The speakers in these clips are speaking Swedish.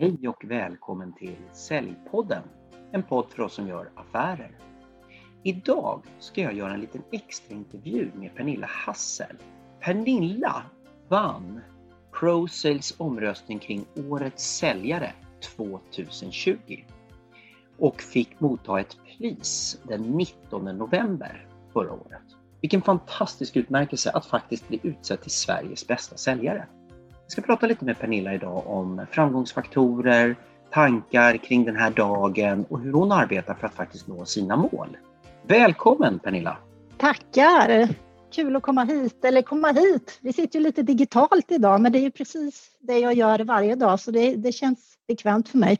Hej och välkommen till Säljpodden, en podd för oss som gör affärer. Idag ska jag göra en liten extra intervju med Pernilla Hassel. Pernilla vann ProSales omröstning kring Årets säljare 2020 och fick motta ett pris den 19 november förra året. Vilken fantastisk utmärkelse att faktiskt bli utsedd till Sveriges bästa säljare. Jag ska prata lite med Pernilla idag om framgångsfaktorer, tankar kring den här dagen och hur hon arbetar för att faktiskt nå sina mål. Välkommen Pernilla! Tackar! Kul att komma hit, eller komma hit. Vi sitter ju lite digitalt idag, men det är ju precis det jag gör varje dag, så det, det känns bekvämt för mig.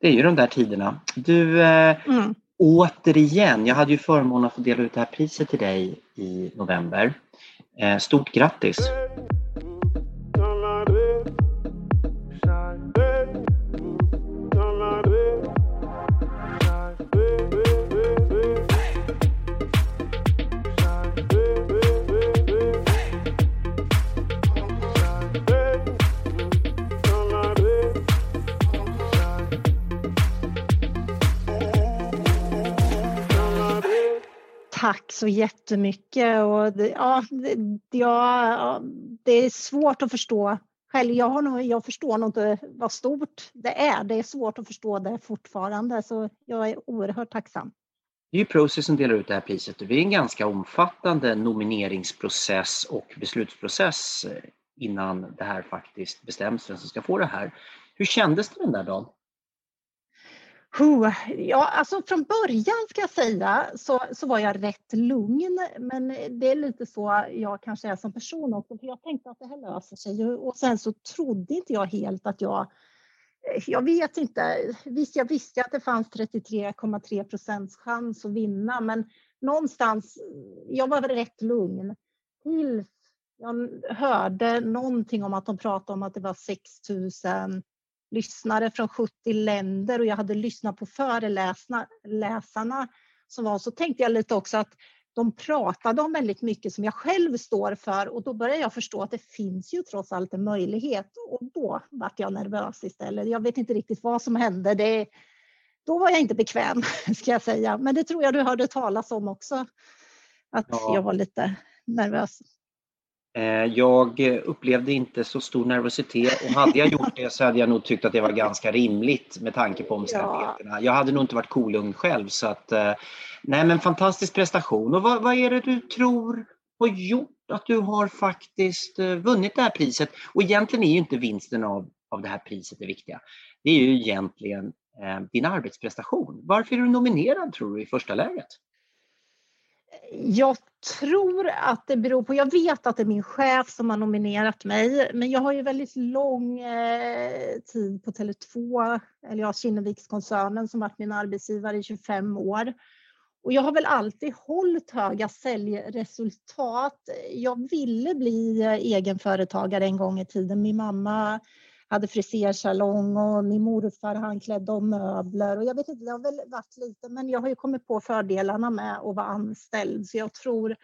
Det är ju de där tiderna. Du, eh, mm. återigen, jag hade ju förmånen att få dela ut det här priset till dig i november. Eh, stort grattis! Så jättemycket. Och det, ja, det, ja, det är svårt att förstå själv. Jag, har nog, jag förstår nog inte vad stort det är. Det är svårt att förstå det fortfarande, så jag är oerhört tacksam. Det är ju Process som delar ut det här priset det är en ganska omfattande nomineringsprocess och beslutsprocess eh, innan det här faktiskt bestäms vem som ska få det här. Hur kändes det den där dagen? Ja, alltså från början ska jag säga så, så var jag rätt lugn. Men det är lite så jag kanske är som person också. För jag tänkte att det här löser sig. Och sen så trodde inte jag helt att jag... Jag vet inte. Visst, jag visste att det fanns 33,3 procents chans att vinna. Men någonstans, jag var rätt lugn. Tills jag hörde någonting om att de pratade om att det var 6 000 lyssnare från 70 länder och jag hade lyssnat på föreläsarna som var så tänkte jag lite också att de pratade om väldigt mycket som jag själv står för och då började jag förstå att det finns ju trots allt en möjlighet och då vart jag nervös istället. Jag vet inte riktigt vad som hände. Det, då var jag inte bekväm ska jag säga, men det tror jag du hörde talas om också. Att ja. jag var lite nervös. Eh, jag upplevde inte så stor nervositet och hade jag gjort det så hade jag nog tyckt att det var ganska rimligt med tanke på omständigheterna. Ja. Jag hade nog inte varit kolugn själv så att eh, nej men fantastisk prestation. Och vad, vad är det du tror har gjort att du har faktiskt eh, vunnit det här priset? Och egentligen är ju inte vinsten av, av det här priset det viktiga. Det är ju egentligen eh, din arbetsprestation. Varför är du nominerad tror du i första läget? Jag tror att det beror på, jag vet att det är min chef som har nominerat mig, men jag har ju väldigt lång eh, tid på Tele2, eller ja, Kinnevikskoncernen som varit min arbetsgivare i 25 år. Och jag har väl alltid hållit höga säljresultat. Jag ville bli eh, egenföretagare en gång i tiden. Min mamma hade frisersalong och min morfar han klädde om möbler och jag vet inte, det har väl varit lite, men jag har ju kommit på fördelarna med att vara anställd så jag tror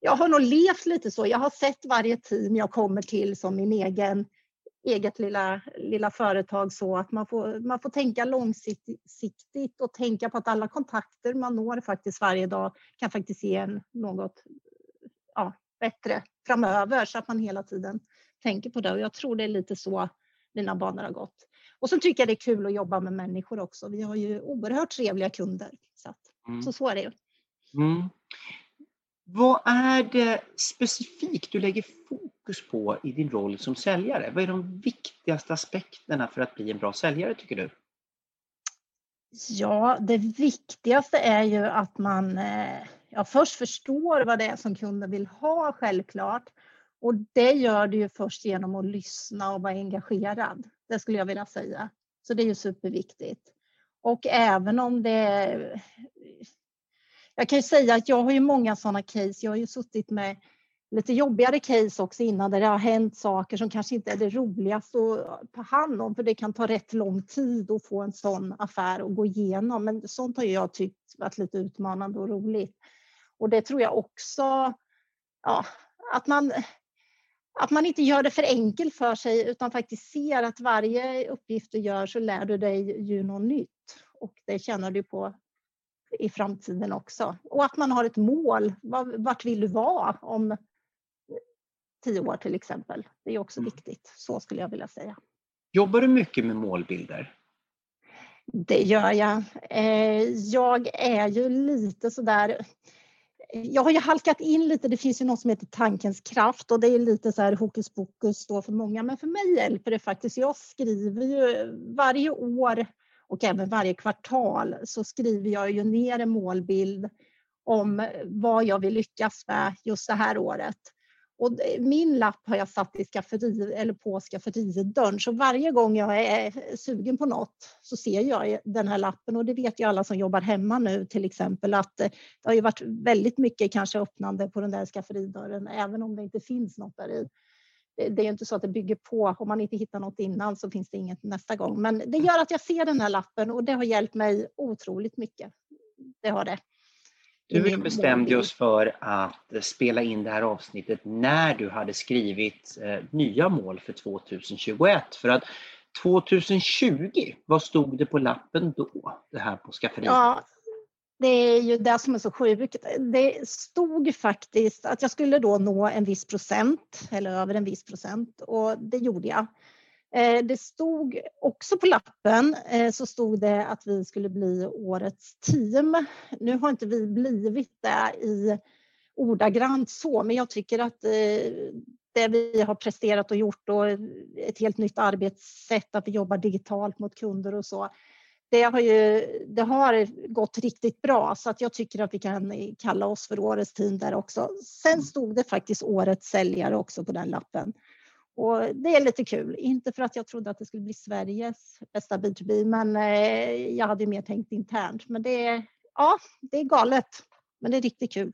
jag har nog levt lite så. Jag har sett varje team jag kommer till som min egen eget lilla, lilla företag så att man får, man får tänka långsiktigt och tänka på att alla kontakter man når faktiskt varje dag kan faktiskt ge en något ja, bättre framöver så att man hela tiden tänker på det. Och jag tror det är lite så mina banor har gått. Och så tycker jag det är kul att jobba med människor också. Vi har ju oerhört trevliga kunder. Så, att, mm. så, så är det ju. Mm. Vad är det specifikt du lägger fokus på i din roll som säljare? Vad är de viktigaste aspekterna för att bli en bra säljare tycker du? Ja, det viktigaste är ju att man eh, ja, först förstår vad det är som kunden vill ha självklart. Och det gör du ju först genom att lyssna och vara engagerad. Det skulle jag vilja säga. Så det är ju superviktigt. Och även om det... Jag kan ju säga att jag har ju många sådana case. Jag har ju suttit med lite jobbigare case också innan där det har hänt saker som kanske inte är det roligaste att ta hand om för det kan ta rätt lång tid att få en sån affär att gå igenom. Men sånt har jag tyckt varit lite utmanande och roligt. Och det tror jag också, ja, att man att man inte gör det för enkelt för sig utan faktiskt ser att varje uppgift du gör så lär du dig ju något nytt och det tjänar du på i framtiden också. Och att man har ett mål. Vart vill du vara om tio år till exempel? Det är också mm. viktigt. Så skulle jag vilja säga. Jobbar du mycket med målbilder? Det gör jag. Eh, jag är ju lite sådär jag har ju halkat in lite, det finns ju något som heter tankens kraft och det är lite så här hokus pokus då för många, men för mig hjälper det faktiskt. Jag skriver ju varje år och även varje kvartal så skriver jag ju ner en målbild om vad jag vill lyckas med just det här året. Och min lapp har jag satt i skafferi, eller på skafferidörren så varje gång jag är sugen på något så ser jag den här lappen och det vet ju alla som jobbar hemma nu till exempel att eh, det har ju varit väldigt mycket kanske öppnande på den där skafferidörren även om det inte finns något där i. Det är inte så att det bygger på, om man inte hittar något innan så finns det inget nästa gång. Men det gör att jag ser den här lappen och det har hjälpt mig otroligt mycket. Det har det. Du bestämde oss för att spela in det här avsnittet när du hade skrivit eh, nya mål för 2021. För att 2020, vad stod det på lappen då? Det här på skafferiet? Ja, det är ju det som är så sjukt. Det stod faktiskt att jag skulle då nå en viss procent eller över en viss procent och det gjorde jag. Eh, det stod också på lappen eh, så stod det att vi skulle bli årets team. Nu har inte vi blivit det i ordagrant så, men jag tycker att eh, det vi har presterat och gjort och ett helt nytt arbetssätt, att vi jobbar digitalt mot kunder och så. Det har, ju, det har gått riktigt bra så att jag tycker att vi kan kalla oss för årets team där också. Sen stod det faktiskt årets säljare också på den lappen. Och det är lite kul, inte för att jag trodde att det skulle bli Sveriges bästa B2B, men eh, jag hade mer tänkt internt. Men det är, ja, det är galet, men det är riktigt kul.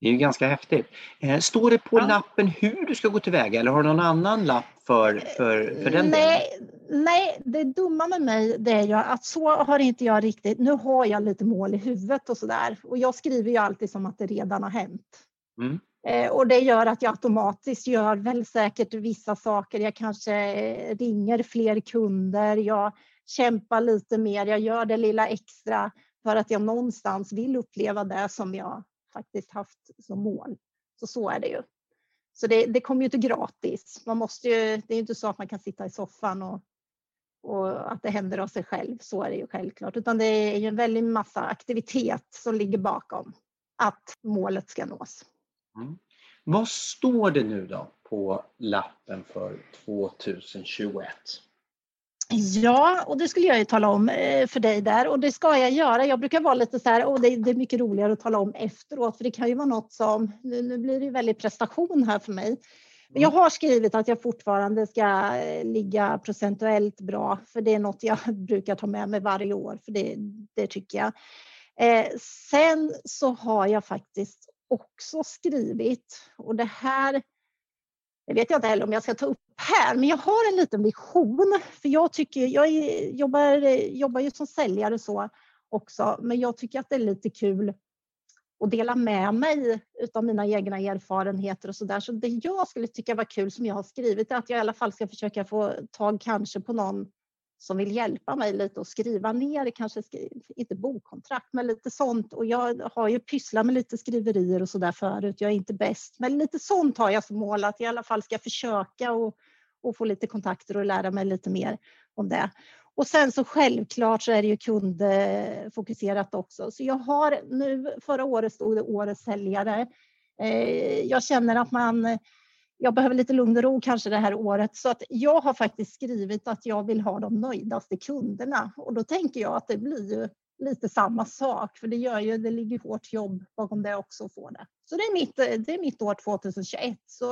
Det är ju ganska häftigt. Eh, står det på ja. lappen hur du ska gå tillväga eller har du någon annan lapp för, för, för den nej, delen? Nej, det dumma med mig det är ju att så har inte jag riktigt. Nu har jag lite mål i huvudet och sådär och jag skriver ju alltid som att det redan har hänt. Mm. Eh, och det gör att jag automatiskt gör väl säkert vissa saker. Jag kanske eh, ringer fler kunder, jag kämpar lite mer, jag gör det lilla extra för att jag någonstans vill uppleva det som jag faktiskt haft som mål. Så så är det ju. Så det, det kommer ju inte gratis. Man måste ju, det är inte så att man kan sitta i soffan och, och att det händer av sig själv. Så är det ju självklart, utan det är ju en väldig massa aktivitet som ligger bakom att målet ska nås. Mm. Vad står det nu då på lappen för 2021? Ja, och det skulle jag ju tala om eh, för dig där och det ska jag göra. Jag brukar vara lite så här, och det är mycket roligare att tala om efteråt för det kan ju vara något som, nu, blir det ju väldigt prestation här för mig. Men jag mm. har skrivit att jag fortfarande ska eh, ligga procentuellt bra för det är något jag brukar ta med mig varje år för det, det tycker jag. Eh, sen så har jag faktiskt också skrivit och det här det vet jag inte heller om jag ska ta upp här, men jag har en liten vision. För jag tycker, jag är, jobbar, jobbar ju som säljare så också, men jag tycker att det är lite kul att dela med mig av mina egna erfarenheter och så där. Så det jag skulle tycka var kul som jag har skrivit är att jag i alla fall ska försöka få tag kanske på någon som vill hjälpa mig lite att skriva ner, kanske skriva, inte bokkontrakt, men lite sånt. Och jag har ju pysslat med lite skriverier och sådär förut. Jag är inte bäst, men lite sånt har jag som mål att jag i alla fall ska försöka och, och få lite kontakter och lära mig lite mer om det. Och sen så självklart så är det ju kundfokuserat också. Så jag har nu, förra året stod det årets säljare. Eh, jag känner att man jag behöver lite lugn och ro kanske det här året. Så att jag har faktiskt skrivit att jag vill ha de nöjdaste kunderna och då tänker jag att det blir ju lite samma sak för det gör ju, det ligger hårt jobb bakom det också att få det. Så det är mitt, det är mitt år 2021 så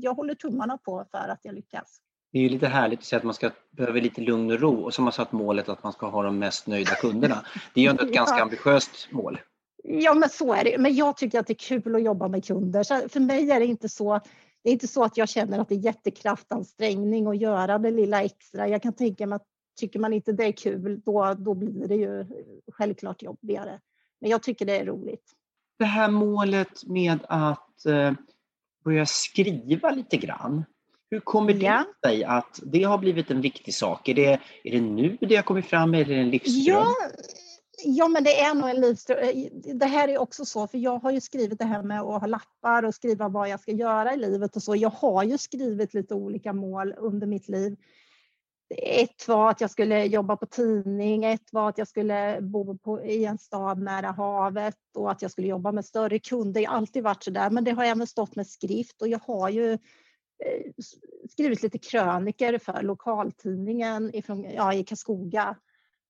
jag håller tummarna på för att jag lyckas. Det är ju lite härligt att säga att man ska, behöver lite lugn och ro och så har satt målet att man ska ha de mest nöjda kunderna. Det är ju ändå ett ganska ambitiöst mål. Ja men så är det. Men jag tycker att det är kul att jobba med kunder. Så för mig är det inte så det är inte så att jag känner att det är jättekraftansträngning att göra det lilla extra. Jag kan tänka mig att tycker man inte det är kul, då, då blir det ju självklart jobbigare. Men jag tycker det är roligt. Det här målet med att eh, börja skriva lite grann. Hur kommer det ja. sig att det har blivit en viktig sak? Är det, är det nu det har kommit fram eller är det en livsdröm? Ja, ja, men det är nog en livsstil. Eh, det här är också så, för jag har ju skrivit det här med att ha lappar och skriva vad jag ska göra i livet och så. Jag har ju skrivit lite olika mål under mitt liv. Ett var att jag skulle jobba på tidning, ett var att jag skulle bo på, i en stad nära havet och att jag skulle jobba med större kunder. Jag har alltid varit så där, men det har även stått med skrift och jag har ju eh, skrivit lite kröniker för lokaltidningen ifrån, ja, i Karlskoga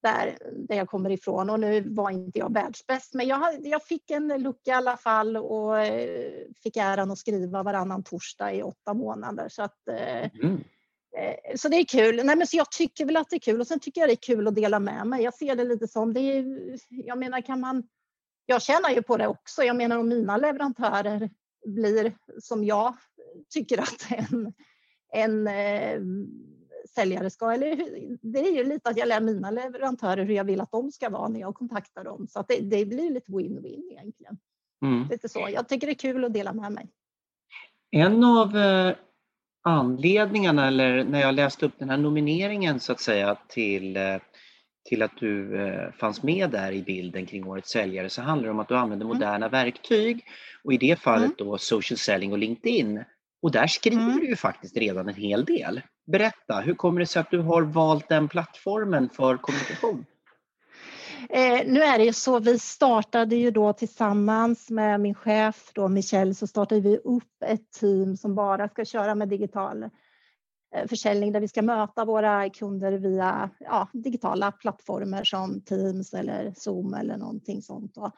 där, där jag kommer ifrån och nu var inte jag världsbäst men jag, jag fick en lucka i alla fall och eh, fick äran att skriva varannan torsdag i åtta månader så att mm Eh, så det är kul. Nej, men så jag tycker väl att det är kul och sen tycker jag det är kul att dela med mig. Jag ser det lite som, det är, jag menar kan man, jag tjänar ju på det också. Jag menar om mina leverantörer blir som jag tycker att en, en eh, säljare ska, eller det är ju lite att jag lär mina leverantörer hur jag vill att de ska vara när jag kontaktar dem. Så det, det blir lite win-win egentligen. Mm. Lite så. Jag tycker det är kul att dela med mig. En av eh, anledningarna eller när jag läste upp den här nomineringen så att säga till, eh, till att du eh, fanns med där i bilden kring Årets säljare så handlar det om att du använder mm. moderna verktyg och i det fallet mm. då social selling och LinkedIn. Och där skriver mm. du ju faktiskt redan en hel del. Berätta, hur kommer det sig att du har valt den plattformen för kommunikation? Eh, nu är det ju så, vi startade ju då tillsammans med min chef då Michelle så startade vi upp ett team som bara ska köra med digital eh, försäljning där vi ska möta våra kunder via ja, digitala plattformar som Teams eller Zoom eller någonting sånt. Då.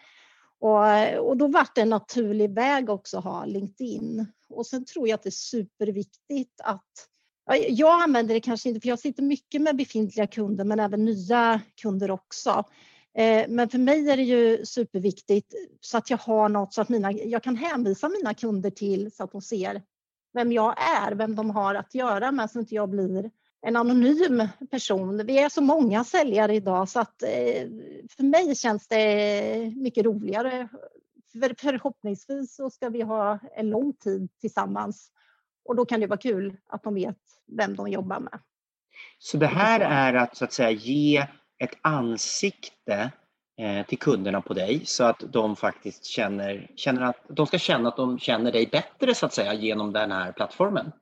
Och, och då vart det en naturlig väg också att ha LinkedIn. Och sen tror jag att det är superviktigt att jag använder det kanske inte, för jag sitter mycket med befintliga kunder men även nya kunder också. Eh, men för mig är det ju superviktigt så att jag har något så att mina, jag kan hänvisa mina kunder till så att de ser vem jag är, vem de har att göra med så att inte jag blir en anonym person. Vi är så många säljare idag så att eh, för mig känns det mycket roligare. Förhoppningsvis så ska vi ha en lång tid tillsammans och då kan det vara kul att de vet vem de jobbar med. Så det här är att så att säga ge ett ansikte eh, till kunderna på dig så att de faktiskt känner, känner att de ska känna att de känner dig bättre så att säga genom den här plattformen?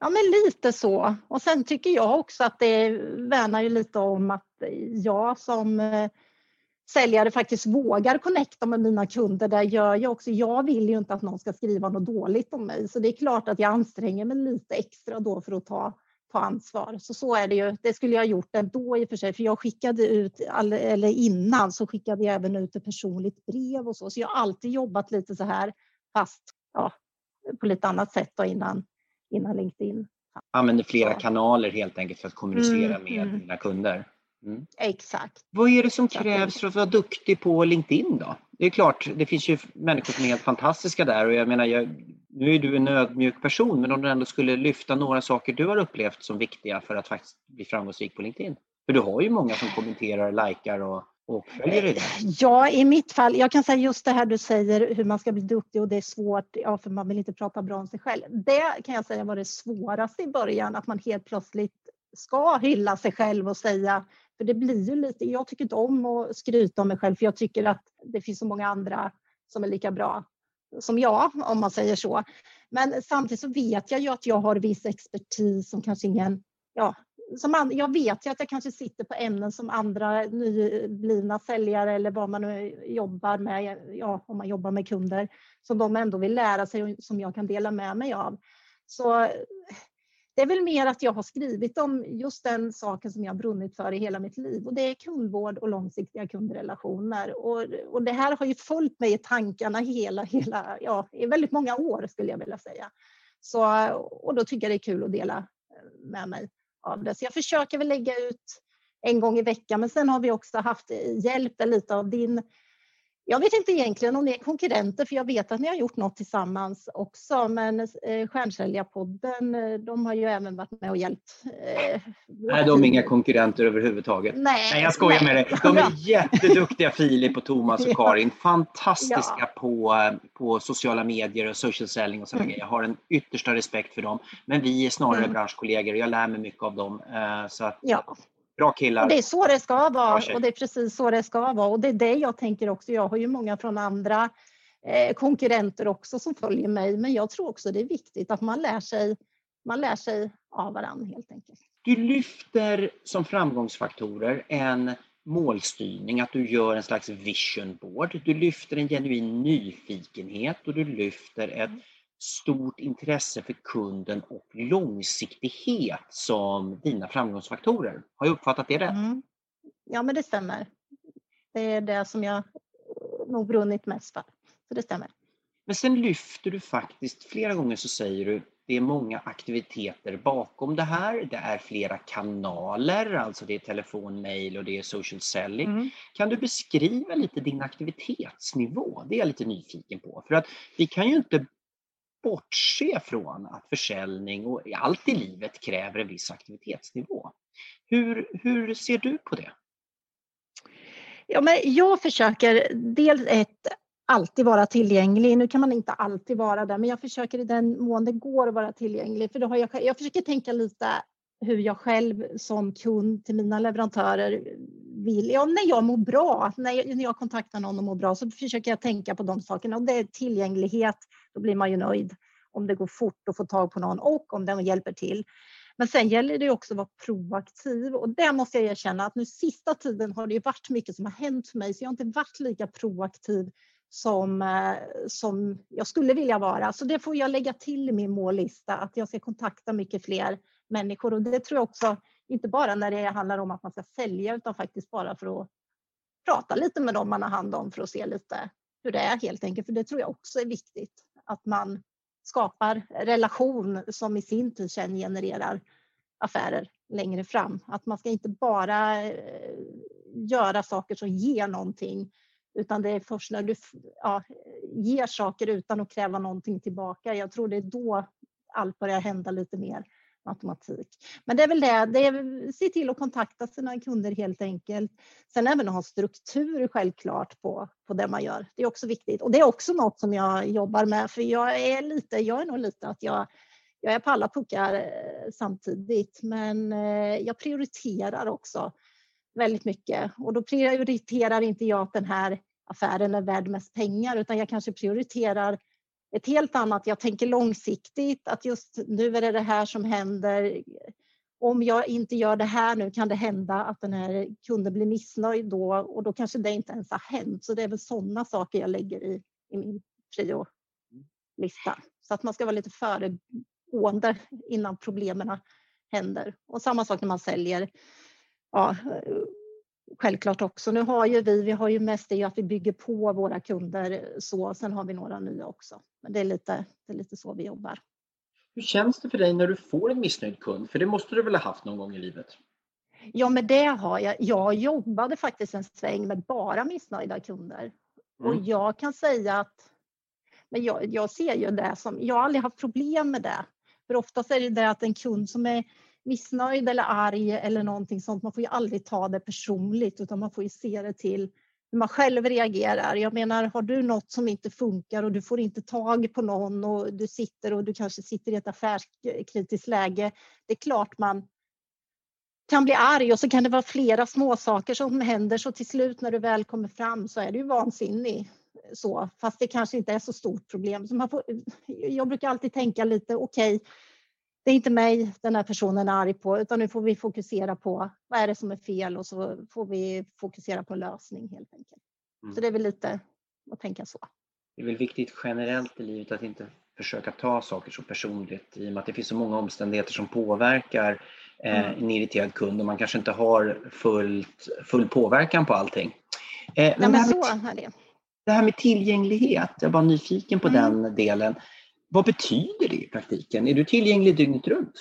Ja, men lite så. Och sen tycker jag också att det värnar ju lite om att jag som eh, säljare faktiskt vågar connecta med mina kunder. Där gör jag också. Jag vill ju inte att någon ska skriva något dåligt om mig, så det är klart att jag anstränger mig lite extra då för att ta ta ansvar. Så så är det ju. Det skulle jag ha gjort ändå i och för sig, för jag skickade ut, eller innan så skickade jag även ut ett personligt brev och så. Så jag har alltid jobbat lite så här, fast ja, på lite annat sätt då innan, innan LinkedIn. Använder flera kanaler helt enkelt för att kommunicera mm, med mm. dina kunder. Mm. Exakt. Vad är det som krävs för att vara duktig på LinkedIn då? Det är klart, det finns ju människor som är helt fantastiska där och jag menar, jag, nu är du en ödmjuk person, men om du ändå skulle lyfta några saker du har upplevt som viktiga för att faktiskt bli framgångsrik på LinkedIn? För du har ju många som kommenterar, likar och, och följer dig. Ja, i mitt fall, jag kan säga just det här du säger hur man ska bli duktig och det är svårt, ja, för man vill inte prata bra om sig själv. Det kan jag säga var det svåraste i början, att man helt plötsligt ska hylla sig själv och säga för det blir ju lite, jag tycker inte om att skryta om mig själv för jag tycker att det finns så många andra som är lika bra som jag, om man säger så. Men samtidigt så vet jag ju att jag har viss expertis som kanske ingen, ja, som and, jag vet ju att jag kanske sitter på ämnen som andra nyblivna säljare eller vad man nu jobbar med, ja, om man jobbar med kunder, som de ändå vill lära sig och som jag kan dela med mig av. Så det är väl mer att jag har skrivit om just den saken som jag brunnit för i hela mitt liv och det är kundvård och långsiktiga kundrelationer. Och, och det här har ju följt mig i tankarna hela, hela, ja, i väldigt många år skulle jag vilja säga. Så, och då tycker jag det är kul att dela eh, med mig av det. Så jag försöker väl lägga ut en gång i veckan, men sen har vi också haft hjälp lite av din jag vet inte egentligen om ni är konkurrenter för jag vet att ni har gjort något tillsammans också men eh, Stjärnsäljarpodden eh, de har ju även varit med och hjälpt. Eh, nej, de är inga konkurrenter överhuvudtaget. Nej, nej jag skojar nej. med dig. De är jätteduktiga Filip och Thomas och Karin. Fantastiska ja. på, på sociala medier och social selling och sådana mm. grejer. Jag har en yttersta respekt för dem. Men vi är snarare mm. branschkollegor och jag lär mig mycket av dem. Eh, så att, ja. Bra killar. Och det är så det ska vara och det är precis så det ska vara och det är det jag tänker också. Jag har ju många från andra eh, konkurrenter också som följer mig men jag tror också det är viktigt att man lär sig, man lär sig av varandra helt enkelt. Du lyfter som framgångsfaktorer en målstyrning, att du gör en slags vision board. Du lyfter en genuin nyfikenhet och du lyfter ett mm stort intresse för kunden och långsiktighet som dina framgångsfaktorer. Har jag uppfattat det rätt? Mm. Ja, men det stämmer. Det är det som jag nog brunnit mest för. Så det stämmer. Men sen lyfter du faktiskt, flera gånger så säger du, det är många aktiviteter bakom det här. Det är flera kanaler, alltså det är telefon, mail och det är social selling. Mm. Kan du beskriva lite din aktivitetsnivå? Det är jag lite nyfiken på. För att vi kan ju inte bortse från att försäljning och allt i livet kräver en viss aktivitetsnivå. Hur, hur ser du på det? Ja, men jag försöker dels ett alltid vara tillgänglig. Nu kan man inte alltid vara där, men jag försöker i den mån det går att vara tillgänglig. För då har jag, jag försöker tänka lite hur jag själv som kund till mina leverantörer vill. Ja, när jag mår bra, när jag, när jag kontaktar någon och mår bra så försöker jag tänka på de sakerna. Och det är tillgänglighet, då blir man ju nöjd om det går fort att få tag på någon och om den hjälper till. Men sen gäller det också att vara proaktiv och det måste jag erkänna att nu sista tiden har det varit mycket som har hänt för mig så jag har inte varit lika proaktiv som, eh, som jag skulle vilja vara. Så det får jag lägga till i min mållista att jag ska kontakta mycket fler människor och det tror jag också inte bara när det handlar om att man ska sälja utan faktiskt bara för att prata lite med dem man har hand om för att se lite hur det är helt enkelt. För det tror jag också är viktigt att man skapar relation som i sin tur sen genererar affärer längre fram. Att man ska inte bara eh, göra saker som ger någonting utan det är först när du ja, ger saker utan att kräva någonting tillbaka. Jag tror det är då allt börjar hända lite mer automatik. Men det är väl det, det är, se till att kontakta sina kunder helt enkelt. Sen även att ha struktur självklart på, på det man gör. Det är också viktigt och det är också något som jag jobbar med för jag är lite, jag är nog lite att jag jag är på alla puckar eh, samtidigt men eh, jag prioriterar också väldigt mycket och då prioriterar inte jag att den här affären är värd mest pengar utan jag kanske prioriterar ett helt annat, jag tänker långsiktigt, att just nu är det det här som händer. Om jag inte gör det här nu kan det hända att den här kunden blir missnöjd då och då kanske det inte ens har hänt. Så det är väl sådana saker jag lägger i, i min prio-lista. Så att man ska vara lite föregående innan problemen händer. Och samma sak när man säljer. Ja, självklart också. Nu har ju vi, vi har ju mest det att vi bygger på våra kunder så. Sen har vi några nya också. Men det är lite, det är lite så vi jobbar. Hur känns det för dig när du får en missnöjd kund? För det måste du väl ha haft någon gång i livet? Ja, men det har jag. Jag jobbade faktiskt en sväng med bara missnöjda kunder. Mm. Och jag kan säga att men jag, jag ser ju det som, jag har aldrig haft problem med det. För oftast är det det att en kund som är missnöjd eller arg eller någonting sånt. Man får ju aldrig ta det personligt utan man får ju se det till hur man själv reagerar. Jag menar, har du något som inte funkar och du får inte tag på någon och du sitter och du kanske sitter i ett affärskritiskt läge. Det är klart man kan bli arg och så kan det vara flera småsaker som händer så till slut när du väl kommer fram så är du vansinnig. Så, fast det kanske inte är så stort problem. Så man får, jag brukar alltid tänka lite, okej, okay, det är inte mig den här personen är arg på utan nu får vi fokusera på vad är det som är fel och så får vi fokusera på lösning helt enkelt. Mm. Så det är väl lite att tänka så. Det är väl viktigt generellt i livet att inte försöka ta saker så personligt i och med att det finns så många omständigheter som påverkar eh, mm. en irriterad kund och man kanske inte har fullt, full påverkan på allting. Eh, men, Nej, men så är det. Det här med tillgänglighet, jag var nyfiken på mm. den delen. Vad betyder det i praktiken? Är du tillgänglig dygnet runt?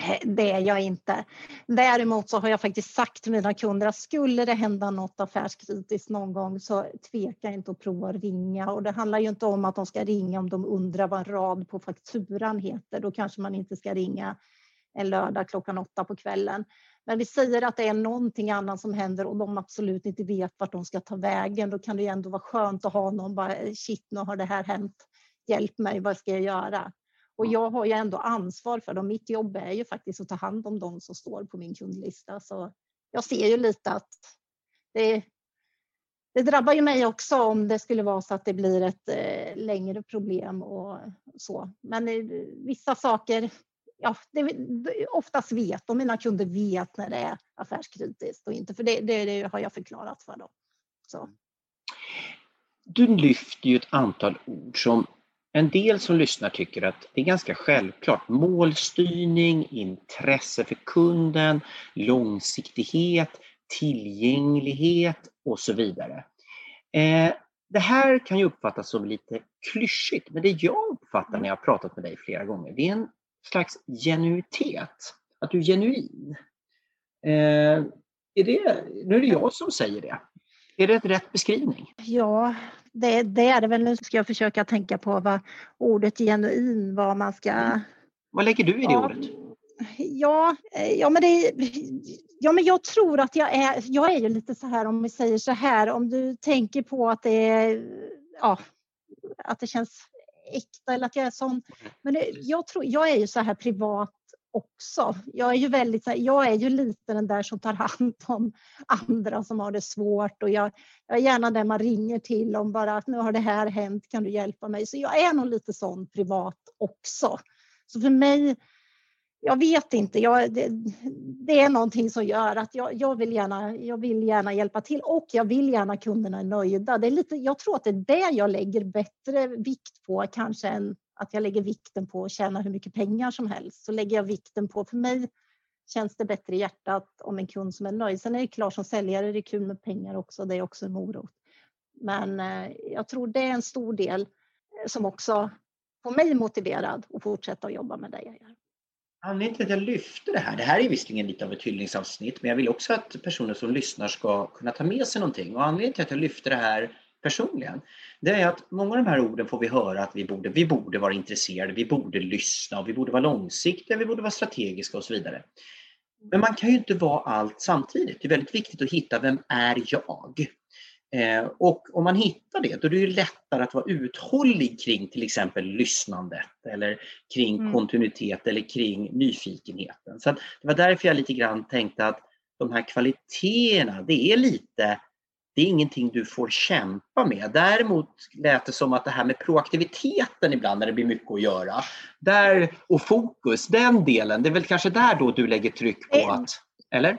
Eh, det är jag inte. Däremot så har jag faktiskt sagt till mina kunder att skulle det hända något affärskritiskt någon gång så tveka inte att prova att ringa. Och det handlar ju inte om att de ska ringa om de undrar vad en rad på fakturan heter. Då kanske man inte ska ringa en lördag klockan åtta på kvällen. Men vi säger att det är någonting annat som händer och de absolut inte vet vart de ska ta vägen. Då kan det ju ändå vara skönt att ha någon bara eh, shit nu har det här hänt. Hjälp mig, vad ska jag göra? Och jag har ju ändå ansvar för dem. Mitt jobb är ju faktiskt att ta hand om de som står på min kundlista. Så jag ser ju lite att det, det drabbar ju mig också om det skulle vara så att det blir ett eh, längre problem och så. Men eh, vissa saker, ja, det, oftast vet de, mina kunder vet när det är affärskritiskt och inte, för det, det, det har jag förklarat för dem. Så. Du lyfter ju ett antal ord som en del som lyssnar tycker att det är ganska självklart. Målstyrning, intresse för kunden, långsiktighet, tillgänglighet och så vidare. Eh, det här kan ju uppfattas som lite klyschigt, men det jag uppfattar när jag har pratat med dig flera gånger, det är en slags genuitet. Att du är genuin. Eh, är det, nu är det jag som säger det. Är det rätt beskrivning? Ja, det, det, är det väl. Nu ska jag försöka tänka på vad ordet genuin, vad man ska... Vad lägger du i det ja, ordet? Ja, eh, ja, men det, ja, men jag tror att jag är, jag är ju lite så här om vi säger så här, om du tänker på att det är, ja, att det känns äkta eller att jag är sån. Men det, jag, tror, jag är ju så här privat också. Jag är ju väldigt, jag är ju lite den där som tar hand om andra som har det svårt och jag, jag är gärna den man ringer till om bara att nu har det här hänt, kan du hjälpa mig? Så jag är nog lite sån privat också. Så för mig, jag vet inte, jag, det, det, är någonting som gör att jag, jag, vill gärna, jag vill gärna hjälpa till och jag vill gärna kunderna är nöjda. Det är lite, jag tror att det är det jag lägger bättre vikt på kanske än att jag lägger vikten på att tjäna hur mycket pengar som helst. Så lägger jag vikten på, för mig känns det bättre i hjärtat om en kund som är nöjd. Sen är det klart som säljare det är kul med pengar också, det är också en morot. Men eh, jag tror det är en stor del eh, som också får mig motiverad att fortsätta att jobba med det jag gör. Anledningen till att jag lyfter det här, det här är visserligen lite av ett hyllningsavsnitt, men jag vill också att personer som lyssnar ska kunna ta med sig någonting. Och anledningen till att jag lyfter det här personligen, det är att många av de här orden får vi höra att vi borde, vi borde vara intresserade, vi borde lyssna, och vi borde vara långsiktiga, vi borde vara strategiska och så vidare. Men man kan ju inte vara allt samtidigt. Det är väldigt viktigt att hitta vem är jag? Eh, och om man hittar det, då är det ju lättare att vara uthållig kring till exempel lyssnandet eller kring mm. kontinuitet eller kring nyfikenheten. Så det var därför jag lite grann tänkte att de här kvaliteterna, det är lite det är ingenting du får kämpa med. Däremot lät det som att det här med proaktiviteten ibland när det blir mycket att göra, där, och fokus, den delen, det är väl kanske där då du lägger tryck på eh, att, eller?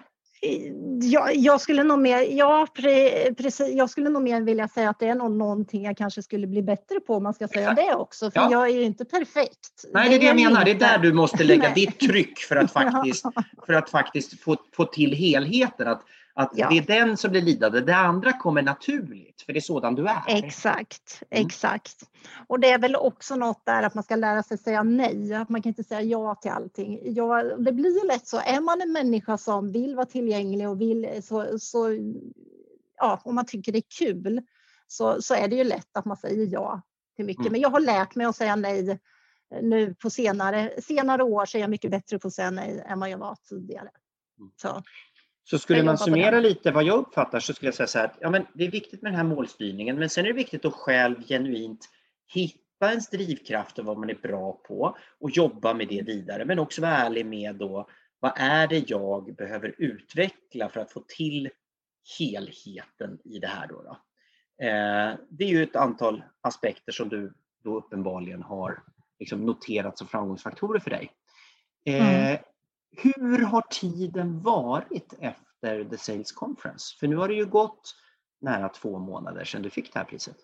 Jag, jag, skulle nog mer, ja, pre, precis, jag skulle nog mer vilja säga att det är nog någonting jag kanske skulle bli bättre på om man ska säga Exakt. det också. För ja. jag är ju inte perfekt. Nej, det är det jag menar. Det är där du måste lägga ditt tryck för att faktiskt, för att faktiskt få, få till helheten. Att att ja. det är den som blir lidande, det andra kommer naturligt för det är sådan du är. Exakt, mm. exakt. Och det är väl också något där att man ska lära sig säga nej, att man kan inte säga ja till allting. Ja, det blir ju lätt så, är man en människa som vill vara tillgänglig och vill så, så ja, om man tycker det är kul så, så är det ju lätt att man säger ja till mycket. Mm. Men jag har lärt mig att säga nej nu på senare, senare år så är jag mycket bättre på att säga nej än vad jag var tidigare. Mm. Så. Så skulle man summera lite vad jag uppfattar så skulle jag säga så här att ja, men det är viktigt med den här målstyrningen men sen är det viktigt att själv genuint hitta ens drivkraft och vad man är bra på och jobba med det vidare men också vara ärlig med då vad är det jag behöver utveckla för att få till helheten i det här då? då? Eh, det är ju ett antal aspekter som du då uppenbarligen har liksom noterat som framgångsfaktorer för dig. Eh, mm. Hur har tiden varit efter The Sales Conference? För nu har det ju gått nära två månader sedan du fick det här priset.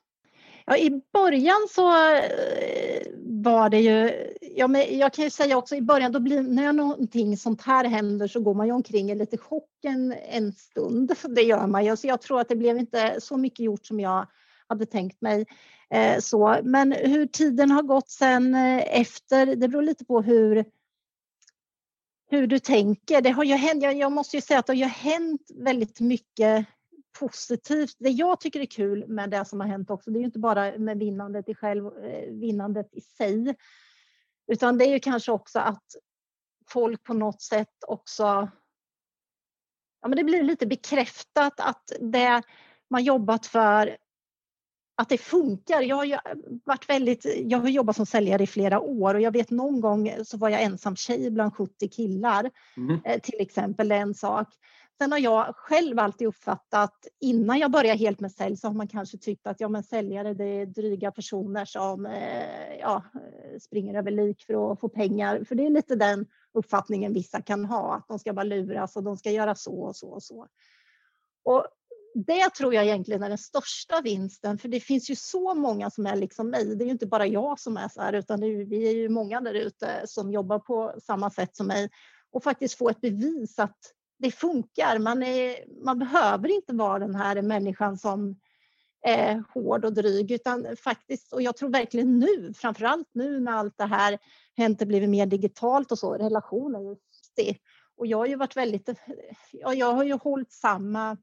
Ja, I början så eh, var det ju, ja, men jag kan ju säga också i början, då blir, när någonting sånt här händer så går man ju omkring i lite chocken en stund. Det gör man ju, så jag tror att det blev inte så mycket gjort som jag hade tänkt mig. Eh, så. Men hur tiden har gått sen eh, efter, det beror lite på hur hur du tänker. Det har ju hänt, jag, jag måste ju säga att det har hänt väldigt mycket positivt. Det jag tycker är kul med det som har hänt också, det är ju inte bara med vinnandet i, själv, eh, vinnandet i sig, utan det är ju kanske också att folk på något sätt också... Ja, men det blir lite bekräftat att det man jobbat för att det funkar. Jag har, varit väldigt, jag har jobbat som säljare i flera år och jag vet någon gång så var jag ensam tjej bland 70 killar. Mm. Eh, till exempel, en sak. Sen har jag själv alltid uppfattat, innan jag började helt med sälj, så har man kanske tyckt att ja, men säljare det är dryga personer som eh, ja, springer över lik för att få pengar. För det är lite den uppfattningen vissa kan ha, att de ska bara luras och de ska göra så och så och så. Och det tror jag egentligen är den största vinsten, för det finns ju så många som är liksom mig. Det är ju inte bara jag som är så här, utan är, vi är ju många där ute som jobbar på samma sätt som mig och faktiskt få ett bevis att det funkar. Man, är, man behöver inte vara den här människan som är hård och dryg, utan faktiskt, och jag tror verkligen nu, framför allt nu när allt det här hänt och blivit mer digitalt och så, relationer är viktigt. Och jag har ju varit väldigt, jag har ju hållit samma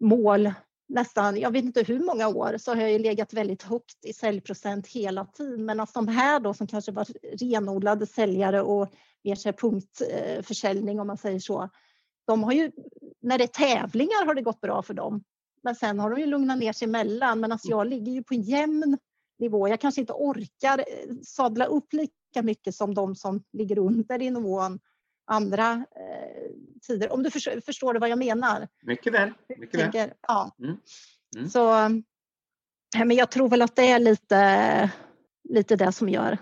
mål nästan, jag vet inte hur många år, så har jag ju legat väldigt högt i säljprocent hela tiden. Men alltså de här då som kanske var renodlade säljare och mer så punktförsäljning om man säger så. De har ju, när det är tävlingar har det gått bra för dem. Men sen har de ju lugnat ner sig emellan. Men alltså jag ligger ju på en jämn nivå. Jag kanske inte orkar eh, sadla upp lika mycket som de som ligger under i nivån andra eh, tider. Om du förstår, förstår du vad jag menar? Mycket väl. Mycket tänker, väl. Ja. Mm. Mm. Så, men jag tror väl att det är lite, lite det som gör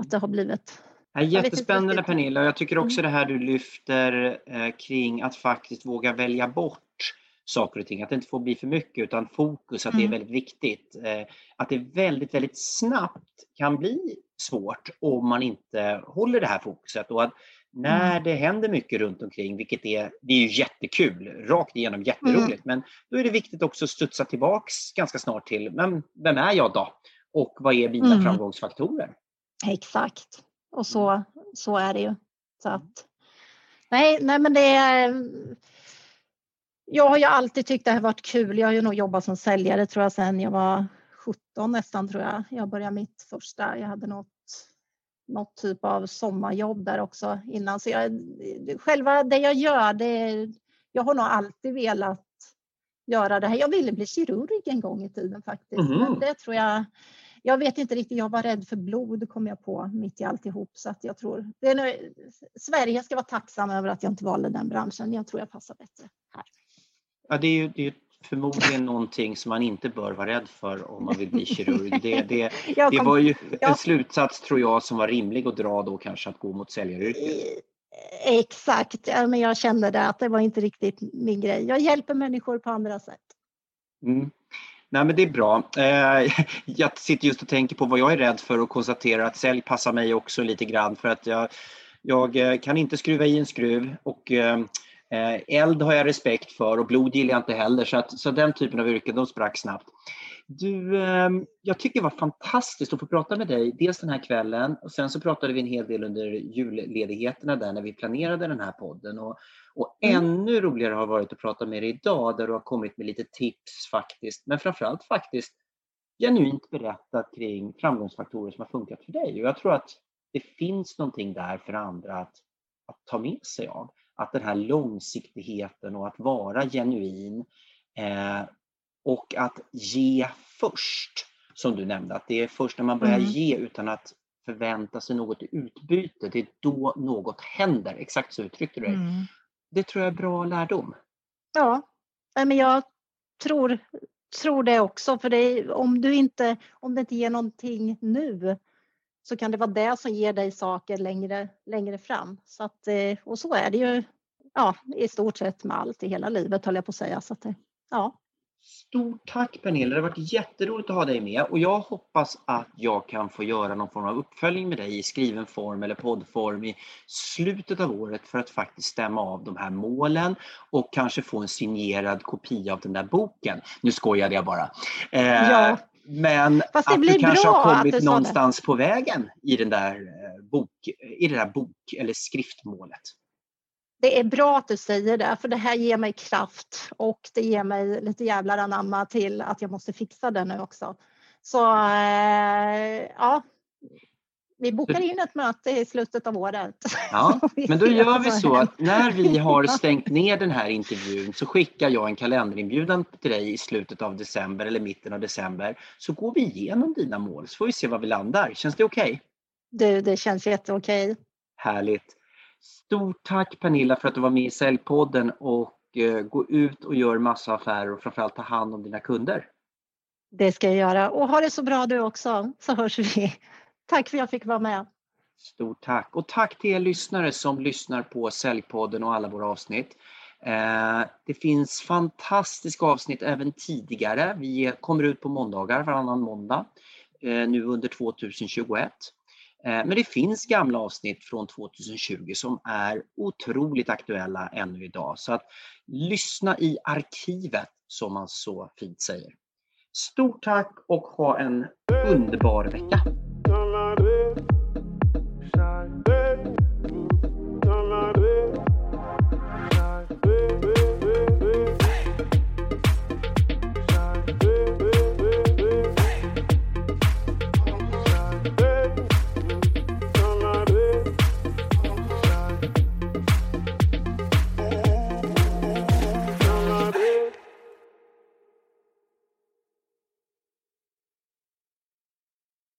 att det har blivit Ja, jättespännande Pernilla jag tycker också mm. det här du lyfter eh, kring att faktiskt våga välja bort saker och ting, att det inte får bli för mycket utan fokus, att mm. det är mm. väldigt viktigt. Eh, att det väldigt, väldigt snabbt kan bli svårt om man inte håller det här fokuset och att när mm. det händer mycket runt omkring, vilket är, det är ju jättekul, rakt igenom jätteroligt, mm. men då är det viktigt också att studsa tillbaks ganska snart till, men vem är jag då? Och vad är mina mm. framgångsfaktorer? Exakt, och så, mm. så är det ju. Så att, nej, nej, men det är... Jag har ju alltid tyckt det har varit kul. Jag har ju nog jobbat som säljare tror jag sedan jag var 17 nästan tror jag. Jag började mitt första, jag hade något något typ av sommarjobb där också innan. Så jag, själva det jag gör, det, jag har nog alltid velat göra det här. Jag ville bli kirurg en gång i tiden faktiskt. Mm. Men det tror jag, jag vet inte riktigt, jag var rädd för blod kom jag på mitt i alltihop. Så att jag tror, det är nu, Sverige ska vara tacksam över att jag inte valde den branschen. Jag tror jag passar bättre här. Ja, det är ju det är förmodligen någonting som man inte bör vara rädd för om man vill bli kirurg. Det, det, det var ju en slutsats tror jag som var rimlig att dra då kanske att gå mot säljaryrket. Exakt, ja, men jag kände det att det var inte riktigt min grej. Jag hjälper människor på andra sätt. Mm. Nej men det är bra. Eh, jag sitter just och tänker på vad jag är rädd för och konstaterar att sälj passar mig också lite grann för att jag, jag eh, kan inte skruva i en skruv och eh, eld har jag respekt för och blod gillar jag inte heller så, att, så den typen av yrken de sprack snabbt. Du, eh, jag tycker det var fantastiskt att få prata med dig, dels den här kvällen och sen så pratade vi en hel del under julledigheterna där när vi planerade den här podden. Och, och mm. ännu roligare har varit att prata med dig idag där du har kommit med lite tips faktiskt, men framförallt faktiskt genuint berättat kring framgångsfaktorer som har funkat för dig. Och jag tror att det finns någonting där för andra att, att ta med sig av att den här långsiktigheten och att vara genuin eh, och att ge först, som du nämnde, att det är först när man börjar mm. ge utan att förvänta sig något i utbyte, det är då något händer. Exakt så uttryckte du dig. Mm. Det tror jag är bra lärdom. Ja, men jag tror, tror det också, för det, om, du inte, om det inte ger någonting nu så kan det vara det som ger dig saker längre, längre fram. Så att, eh, och så är det ju ja, i stort sett med allt i hela livet höll jag på att säga. Så att, ja. Stort tack Pernilla, det har varit jätteroligt att ha dig med och jag hoppas att jag kan få göra någon form av uppföljning med dig i skriven form eller poddform i slutet av året för att faktiskt stämma av de här målen och kanske få en signerad kopia av den där boken. Nu skojade jag bara. Eh, ja. Men att du kanske har kommit någonstans på vägen i den där eh, bok, i det där bok eller skriftmålet? Det är bra att du säger det, för det här ger mig kraft och det ger mig lite jävlar anamma till att jag måste fixa det nu också. Så eh, ja, vi bokar in ett möte i slutet av året. Ja, men då gör vi så att när vi har stängt ner den här intervjun så skickar jag en kalenderinbjudan till dig i slutet av december eller mitten av december. Så går vi igenom dina mål så får vi se var vi landar. Känns det okej? Okay? Du, det känns jätteokej. Härligt. Stort tack Pernilla för att du var med i Säljpodden och uh, gå ut och gör massa affärer och framförallt ta hand om dina kunder. Det ska jag göra och ha det så bra du också så hörs vi. Tack för att jag fick vara med. Stort tack och tack till er lyssnare som lyssnar på Säljpodden och alla våra avsnitt. Eh, det finns fantastiska avsnitt även tidigare. Vi kommer ut på måndagar varannan måndag eh, nu under 2021. Eh, men det finns gamla avsnitt från 2020 som är otroligt aktuella ännu idag. Så att lyssna i arkivet som man så fint säger. Stort tack och ha en underbar vecka!